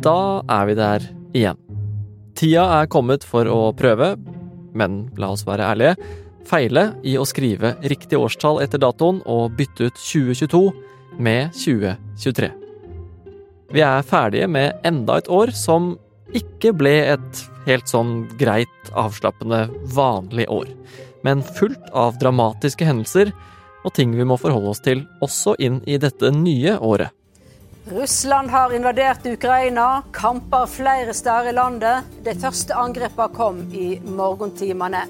Da er vi der igjen. Tida er kommet for å prøve, men la oss være ærlige, feile i å skrive riktig årstall etter datoen og bytte ut 2022 med 2023. Vi er ferdige med enda et år som ikke ble et helt sånn greit, avslappende, vanlig år, men fullt av dramatiske hendelser og ting vi må forholde oss til også inn i dette nye året. Russland har invadert Ukraina, kamper flere steder i landet. De første angrepene kom i morgentimene.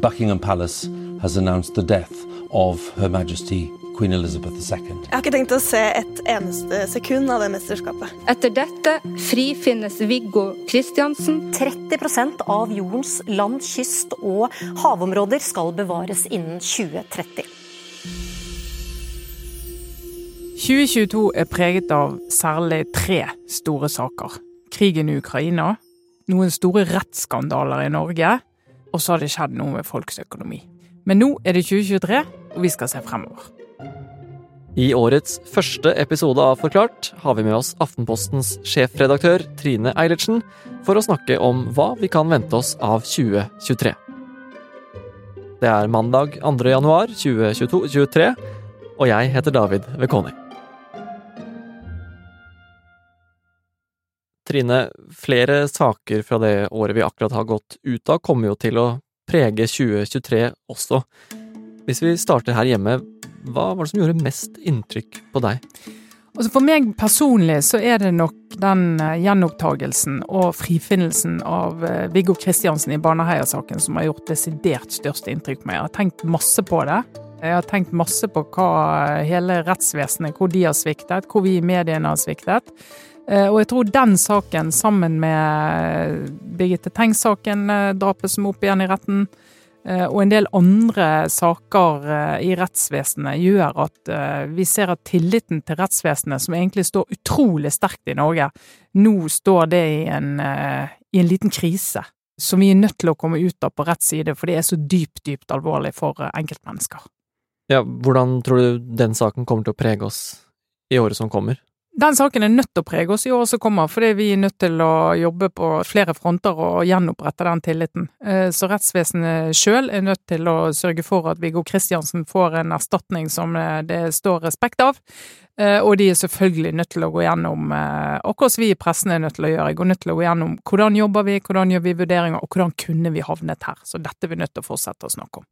Buckingham Palace has announced the death of Her Majesty Queen Elizabeth II. Jeg har ikke tenkt å se et eneste sekund av det mesterskapet. Etter dette frifinnes Viggo Kristiansen. 30 av jordens land, kyst og havområder skal bevares innen 2030. 2022 er preget av særlig tre store saker. Krigen i Ukraina, noen store rettsskandaler i Norge, og så har det skjedd noe med folks økonomi. Men nå er det 2023, og vi skal se fremover. I årets første episode av Forklart har vi med oss Aftenpostens sjefredaktør Trine Eilertsen for å snakke om hva vi kan vente oss av 2023. Det er mandag 2. januar 2023, og jeg heter David Vekoni. Trine, flere saker fra det året vi akkurat har gått ut av, kommer jo til å prege 2023 også. Hvis vi starter her hjemme, hva var det som gjorde mest inntrykk på deg? Altså for meg personlig så er det nok den gjenopptagelsen og frifinnelsen av Viggo Kristiansen i Baneheia-saken som har gjort desidert største inntrykk på meg. Jeg har tenkt masse på det. Jeg har tenkt masse på hva hele rettsvesenet, hvor de har sviktet, hvor vi i mediene har sviktet. Og jeg tror den saken, sammen med Birgitte Tengs-saken, drapet som er opp igjen i retten, og en del andre saker i rettsvesenet, gjør at vi ser at tilliten til rettsvesenet, som egentlig står utrolig sterkt i Norge, nå står det i en, i en liten krise. Som vi er nødt til å komme ut av på rett side, for det er så dypt, dypt alvorlig for enkeltmennesker. Ja, hvordan tror du den saken kommer til å prege oss i året som kommer? Den saken er nødt til å prege oss i året som kommer, fordi vi er nødt til å jobbe på flere fronter og gjenopprette den tilliten. Så rettsvesenet sjøl er nødt til å sørge for at Viggo Kristiansen får en erstatning som det står respekt av. Og de er selvfølgelig nødt til å gå gjennom, akkurat som vi i pressen er nødt til å gjøre, går nødt til å gå gjennom hvordan jobber vi, hvordan gjør vi vurderinger, og hvordan kunne vi havnet her. Så dette er vi nødt til å fortsette å snakke om.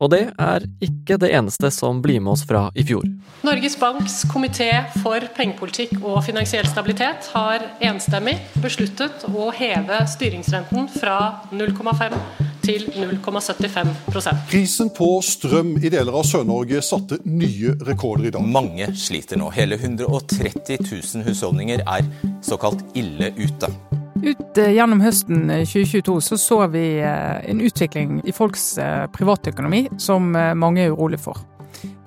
Og det er ikke det eneste som blir med oss fra i fjor. Norges Banks komité for pengepolitikk og finansiell stabilitet har enstemmig besluttet å heve styringsrenten fra 0,5 til 0,75% Prisen på strøm i deler av Sør-Norge satte nye rekorder i dag. Mange sliter nå. Hele 130 000 husholdninger er såkalt ille ute. Ut gjennom høsten 2022 så så vi en utvikling i folks privatøkonomi som mange er urolig for.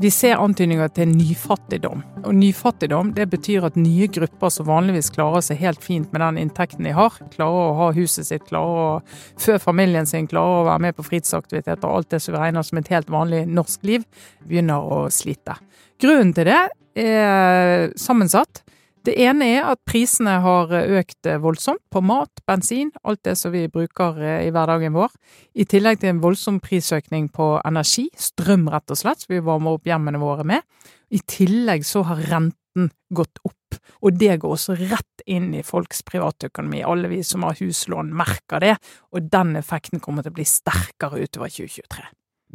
Vi ser antydninger til nyfattigdom. Og nyfattigdom det betyr at nye grupper som vanligvis klarer seg helt fint med den inntekten de har, klarer å ha huset sitt, klarer å fø familien sin, klarer å være med på fritidsaktiviteter og alt det som vi regner som et helt vanlig norsk liv, begynner å slite. Grunnen til det er sammensatt. Det ene er at prisene har økt voldsomt på mat, bensin, alt det som vi bruker i hverdagen vår. I tillegg til en voldsom prisøkning på energi, strøm rett og slett, som vi varmer opp hjemmene våre med. I tillegg så har renten gått opp, og det går også rett inn i folks privatøkonomi. Alle vi som har huslån merker det, og den effekten kommer til å bli sterkere utover 2023.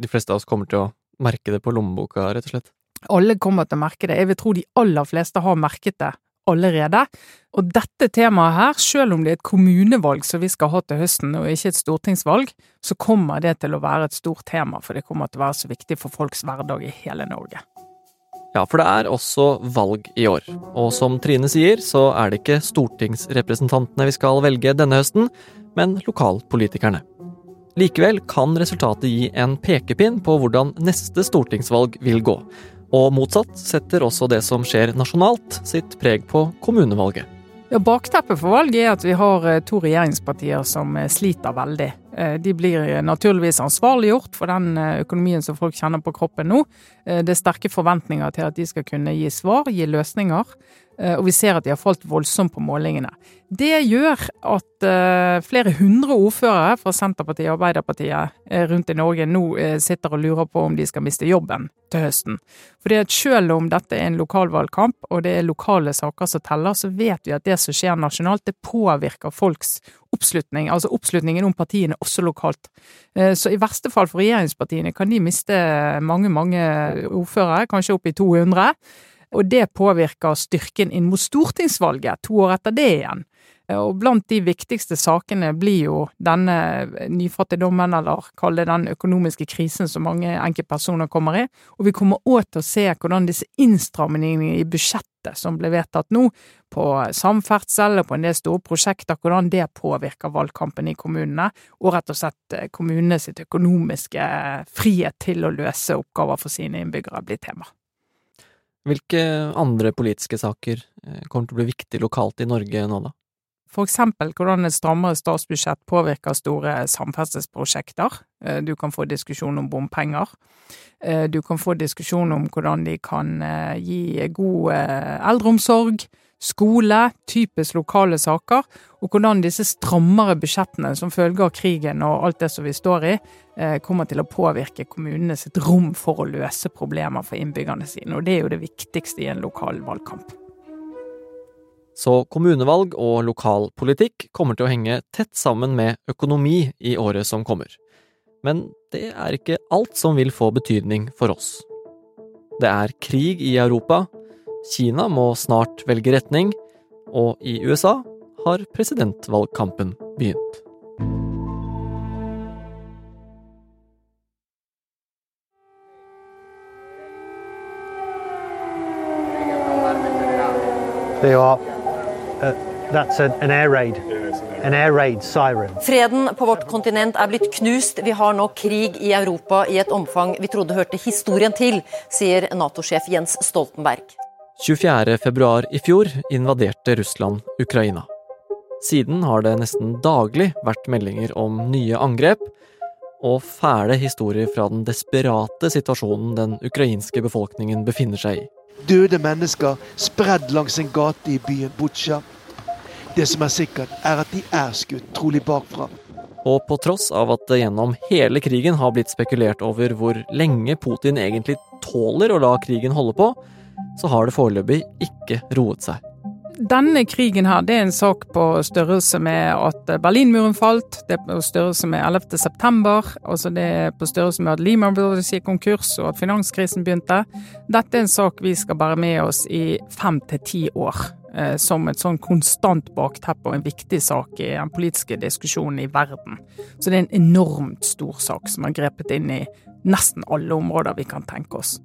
De fleste av oss kommer til å merke det på lommeboka, rett og slett. Alle kommer til å merke det. Jeg vil tro de aller fleste har merket det allerede. Og dette temaet her, selv om det er et kommunevalg som vi skal ha til høsten, og ikke et stortingsvalg, så kommer det til å være et stort tema, for det kommer til å være så viktig for folks hverdag i hele Norge. Ja, for det er også valg i år. Og som Trine sier, så er det ikke stortingsrepresentantene vi skal velge denne høsten, men lokalpolitikerne. Likevel kan resultatet gi en pekepinn på hvordan neste stortingsvalg vil gå. Og motsatt setter også det som skjer nasjonalt, sitt preg på kommunevalget. Ja, Bakteppet for valget er at vi har to regjeringspartier som sliter veldig. De blir naturligvis ansvarliggjort for den økonomien som folk kjenner på kroppen nå. Det er sterke forventninger til at de skal kunne gi svar, gi løsninger. Eh, og vi ser at de har falt voldsomt på målingene. Det gjør at uh, flere hundre ordførere fra Senterpartiet og Arbeiderpartiet uh, rundt i Norge nå sitter og lurer på om de skal miste jobben til høsten. Fordi at Selv om dette er en lokalvalgkamp og det er lokale saker som teller, så vet vi at det som skjer nasjonalt, det påvirker folks oppslutning, altså oppslutningen om partiene også lokalt. Så i verste fall for regjeringspartiene kan de miste mange, mange ordførere, kanskje opp i 200. Og det påvirker styrken inn mot stortingsvalget to år etter det igjen. Og blant de viktigste sakene blir jo denne nyfattigdommen, eller kall det den økonomiske krisen som mange enkeltpersoner kommer i. Og vi kommer òg til å se hvordan disse innstrammingene i budsjettet som ble vedtatt nå, på samferdsel og på en del store prosjekter, hvordan det påvirker valgkampen i kommunene, og rett og slett kommunenes økonomiske frihet til å løse oppgaver for sine innbyggere blir tema. Hvilke andre politiske saker eh, kommer til å bli viktig lokalt i Norge nå, da? For eksempel hvordan et strammere statsbudsjett påvirker store samferdselsprosjekter. Eh, du kan få diskusjon om bompenger. Eh, du kan få diskusjon om hvordan de kan gi god eldreomsorg, skole, typisk lokale saker, og hvordan disse strammere budsjettene som følge av krigen og alt det som vi står i, eh, kommer til å påvirke kommunene sitt rom for å løse problemer for innbyggerne sine. Og det er jo det viktigste i en lokal valgkamp. Så kommunevalg og lokalpolitikk kommer til å henge tett sammen med økonomi i året som kommer. Men det er ikke alt som vil få betydning for oss. Det er krig i Europa, Kina må snart velge retning, og i USA har presidentvalgkampen begynt. Uh, that's an, an air raid. An air raid siren. Freden på vårt kontinent er blitt knust. Vi har nå krig i Europa i et omfang vi trodde hørte historien til, sier Nato-sjef Jens Stoltenberg. 24. februar i fjor invaderte Russland Ukraina. Siden har det nesten daglig vært meldinger om nye angrep og fæle historier fra den desperate situasjonen den ukrainske befolkningen befinner seg i. Døde mennesker spredd langs en gate i byen Butsja. Det som er sikkert, er at de er skutt, trolig bakfra. Og på tross av at det gjennom hele krigen har blitt spekulert over hvor lenge Putin egentlig tåler å la krigen holde på, så har det foreløpig ikke roet seg. Denne krigen her, det er en sak på størrelse med at Berlinmuren falt, det er på størrelse med 11. september, altså det er på størrelse med at Lehman Brothers gikk konkurs og at finanskrisen begynte. Dette er en sak vi skal bære med oss i fem til ti år, eh, som et sånn konstant bakteppe og en viktig sak i den politiske diskusjonen i verden. Så det er en enormt stor sak som har grepet inn i nesten alle områder vi kan tenke oss.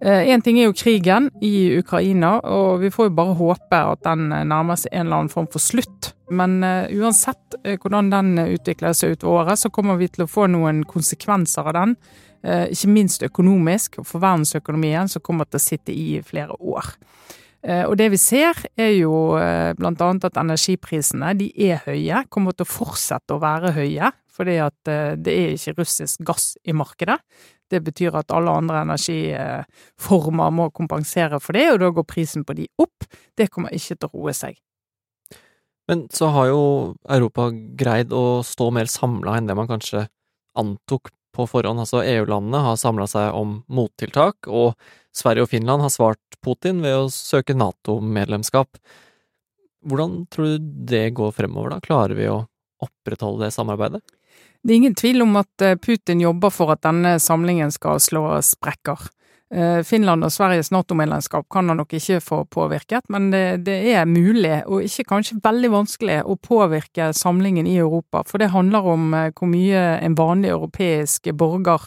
Én eh, ting er jo krigen i Ukraina, og vi får jo bare håpe at den eh, nærmer seg en eller annen form for slutt. Men uh, uansett hvordan den utvikler seg utover året, så kommer vi til å få noen konsekvenser av den. Ikke minst økonomisk, for verdensøkonomien, som kommer til å sitte i flere år. Og det vi ser, er jo bl.a. at energiprisene de er høye, kommer til å fortsette å være høye. Fordi at det er ikke russisk gass i markedet. Det betyr at alle andre energiformer må kompensere for det, og da går prisen på de opp. Det kommer ikke til å roe seg. Men så har jo Europa greid å stå mer samla enn det man kanskje antok på forhånd. Altså EU-landene har samla seg om mottiltak, og Sverige og Finland har svart Putin ved å søke Nato-medlemskap. Hvordan tror du det går fremover, da? Klarer vi å opprettholde det samarbeidet? Det er ingen tvil om at eh, Putin jobber for at denne samlingen skal slå sprekker. Eh, Finland og Sveriges Nato-medlemskap kan han nok ikke få påvirket, men det, det, er mulig, og ikke kanskje veldig vanskelig, å påvirke samlingen i Europa. For det handler om eh, hvor mye en vanlig europeisk borger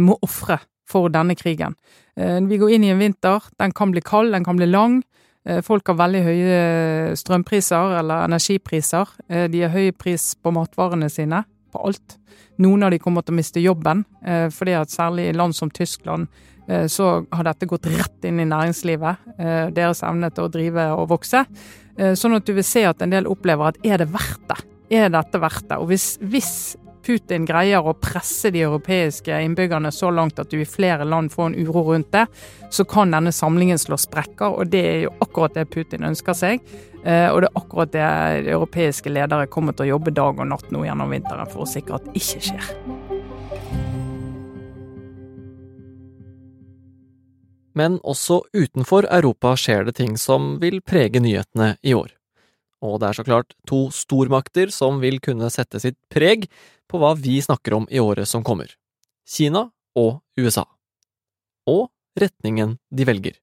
må ofre for denne krigen. Vi går inn i en vinter, den kan bli kald, den kan bli lang. Folk har veldig høye strømpriser eller energipriser. De har høy pris på matvarene sine på alt. Noen av de kommer til å miste jobben, eh, fordi at særlig i land som Tyskland eh, så har dette gått rett inn i næringslivet, eh, deres evne til å drive og vokse. Sånn at du vil se at en del opplever at er det verdt det? Er dette verdt det? Og hvis, hvis Putin greier å presse de europeiske innbyggerne så langt at du i flere land får en uro rundt det, så kan denne samlingen slå sprekker, og det er jo akkurat det Putin ønsker seg. Eh, og det er akkurat det europeiske ledere kommer til å jobbe dag og natt nå gjennom vinteren for å sikre at det ikke skjer. Men også utenfor Europa skjer det ting som vil prege nyhetene i år. Og det er så klart to stormakter som vil kunne sette sitt preg på hva vi snakker om i året som kommer. Kina og USA. Og retningen de velger.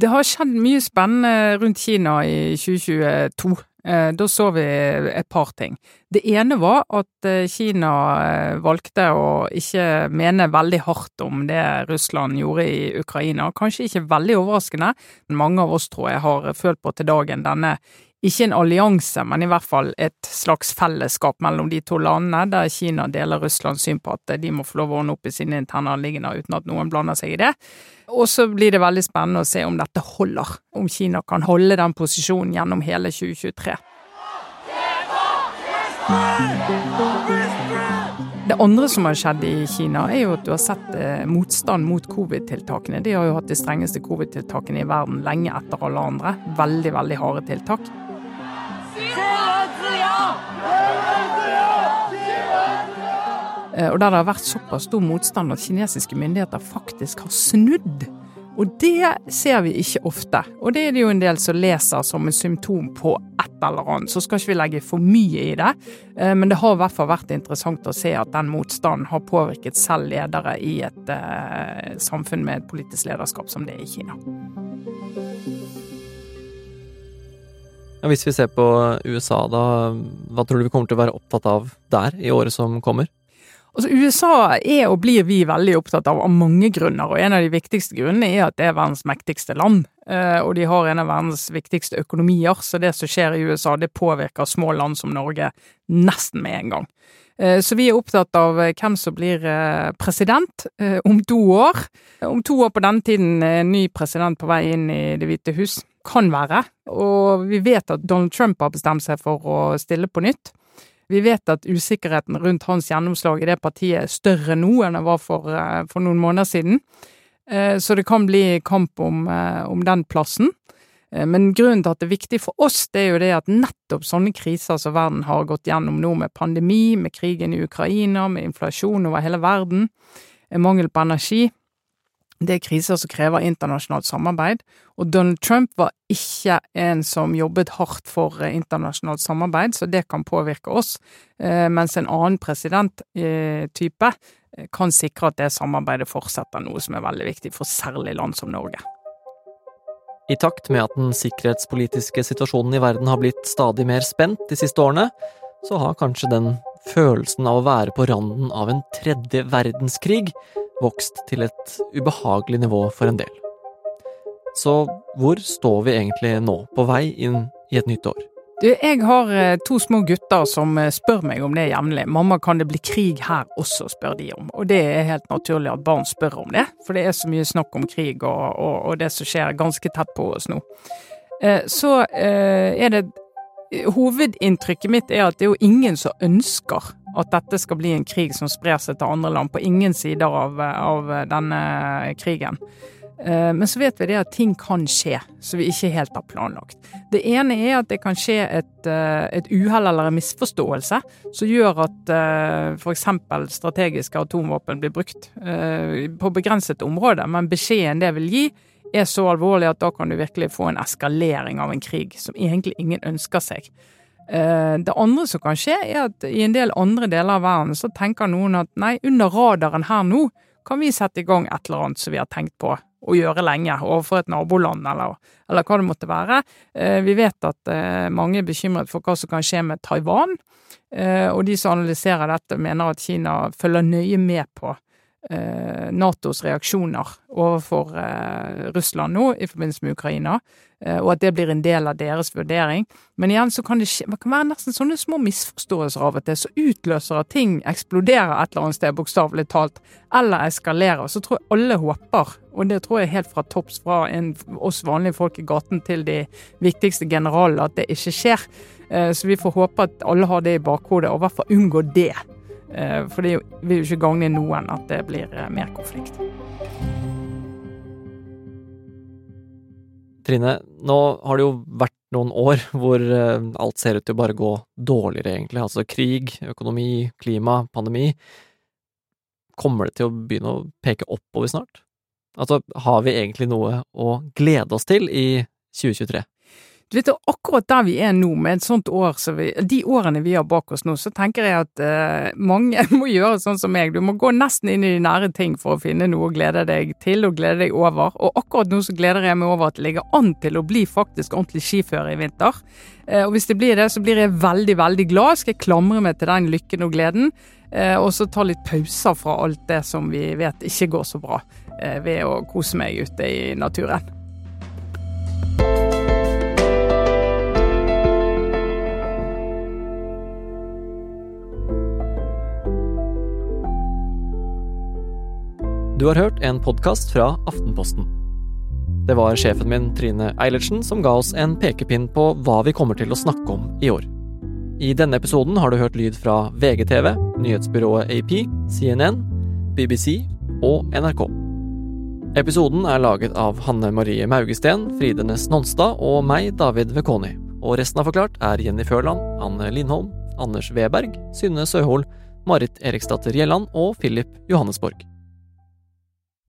Det har skjedd mye spennende rundt Kina i 2022. Eh, da så vi et par ting. Det ene var at eh, Kina eh, valgte å ikke mene veldig hardt om det Russland gjorde i Ukraina. Kanskje ikke veldig overraskende, men mange av oss tror jeg har følt på til dagen denne ikke en allianse, men i hvert fall et slags fellesskap mellom de to landene, der Kina deler Russlands syn på at de må få lov å ordne opp i sine interne anliggender uten at noen blander seg i det. Og så blir det veldig spennende å se om dette holder, om Kina kan holde den posisjonen gjennom hele 2023. Det andre som har skjedd i Kina, er jo at du har sett eh, motstand mot covid-tiltakene. De har jo hatt de strengeste covid-tiltakene i verden lenge etter alle andre. Veldig, veldig harde tiltak. Og der det har vært såpass stor motstand at kinesiske myndigheter faktisk har snudd. Og det ser vi ikke ofte. Og det er det jo en del som leser som en symptom på et eller annet. Så skal ikke vi legge for mye i det, eh, men det har i hvert fall vært interessant å se at den motstanden har påvirket selv ledere i et eh, samfunn med et politisk lederskap som det er i Kina. Hvis vi ser på USA, da, hva tror du vi kommer til å være opptatt av der i året som kommer? Altså, USA er og blir vi veldig opptatt av av mange grunner, og en av de viktigste grunnene er at det er verdens mektigste land. Eh, og de har en av verdens viktigste økonomier, så det som skjer i USA, det påvirker små land som Norge nesten med en gang. Eh, så vi er opptatt av eh, hvem som blir president om to år. Om to år på denne tiden er en ny president på vei inn i Det hvite hus kan være. Og vi vet at Donald Trump har bestemt seg for å stille på nytt. Vi vet at usikkerheten rundt hans gjennomslag i det partiet er større nå enn det var for, eh, for noen måneder siden. Eh, så det kan bli kamp om, eh, om, den plassen. Men grunnen til at det er viktig for oss, det er jo det at nettopp sånne kriser som verden har gått gjennom nå, med pandemi, med krigen i Ukraina, med inflasjon over hele verden, mangel på energi, det er kriser som krever internasjonalt samarbeid, og Donald Trump var ikke en som jobbet hardt for eh, internasjonalt samarbeid, så det kan påvirke oss, eh, mens en annen presidenttype eh, kan sikre at det samarbeidet fortsetter, noe som er veldig viktig for særlig land som Norge. I takt med at den sikkerhetspolitiske situasjonen i verden har blitt stadig mer spent de siste årene, så har kanskje den følelsen av å være på randen av en tredje verdenskrig vokst til et ubehagelig nivå for en del. Så hvor står vi egentlig nå, på vei inn i et nytt år? Du, jeg har eh, to små gutter som eh, spør meg om det jevnlig. Mamma, kan det bli krig her også, spør de om. Og det er helt naturlig at barn spør om det, for det er så mye snakk om krig og, og, og det som skjer ganske tett på oss nå. Eh, så er det Hovedinntrykket mitt er at det er jo ingen som ønsker at dette skal bli en krig som sprer seg til andre land, på ingen sider av, av denne krigen. Eh, men så vet vi det at ting kan skje som vi ikke helt har planlagt. Det ene er at det kan skje et, eh, et uhell eller en misforståelse som gjør at eh, f.eks. strategiske atomvåpen blir brukt på begrenset område, men beskjeden det vil gi, er så alvorlig at da kan du virkelig få en eskalering av en krig som egentlig ingen ønsker seg. Eh, det andre som kan skje, er at i en del andre deler av verden så tenker noen at nei, under radaren her nå kan vi sette i gang et eller annet som vi har tenkt på å gjøre lenge overfor et naboland, eller, eller hva det måtte være. Eh, vi vet at eh, mange er bekymret for hva som kan skje med Taiwan, og de som analyserer dette, mener at Kina følger nøye med på Natos reaksjoner overfor eh, Russland nå i forbindelse med Ukraina, eh, og at det blir en del av deres vurdering. Men igjen så kan det, skje, det kan være nesten sånne små misforståelser av og til som utløser at ting eksploderer et eller annet sted, bokstavelig talt, eller eskalerer. Så tror jeg alle håper, og det tror jeg helt fra topps, fra en, oss vanlige folk i gaten til de viktigste generalene, at det ikke skjer. Så vi får håpe at alle har det i bakhodet, og i hvert fall unngå det. Eh, for det vil jo ikke gagne noen at det blir eh, mer konflikt. Trine, nå har det jo vært noen år hvor eh, alt ser ut til å bare gå dårligere, egentlig. Altså krig, økonomi, klima, pandemi. Kommer det til å begynne å peke oppover snart? Altså, har vi egentlig noe å glede oss til i 2023? Du vet, akkurat der vi er nå, med et sånt år som vi De årene vi har bak oss nå, så tenker jeg at uh, mange må gjøre sånn som meg. Du må gå nesten inn i de nære ting for å finne noe å glede deg til og glede deg over. Og akkurat nå så gleder jeg meg over at det ligger an til å bli faktisk ordentlig skiføre i vinter. Uh, og hvis det blir det, så blir jeg veldig, veldig glad. Skal jeg klamre meg til den lykken og gleden. Uh, og så ta litt pauser fra alt det som vi vet ikke går så bra, ved å kose meg ute i naturen. Du har hørt en podkast fra Aftenposten. Det var sjefen min, Trine Eilertsen, som ga oss en pekepinn på hva vi kommer til å snakke om i år. I denne episoden har du hørt lyd fra VGTV, nyhetsbyrået AP, CNN, BBC og NRK. Episoden er laget av Hanne Marie Maugesten, Fride Næss Nonstad og meg, David Vekoni. Og resten av Forklart er Jenny Førland, Anne Lindholm, Anders Weberg, Synne Søhol, Marit Eriksdatter Gjelland og Philip Johannesborg.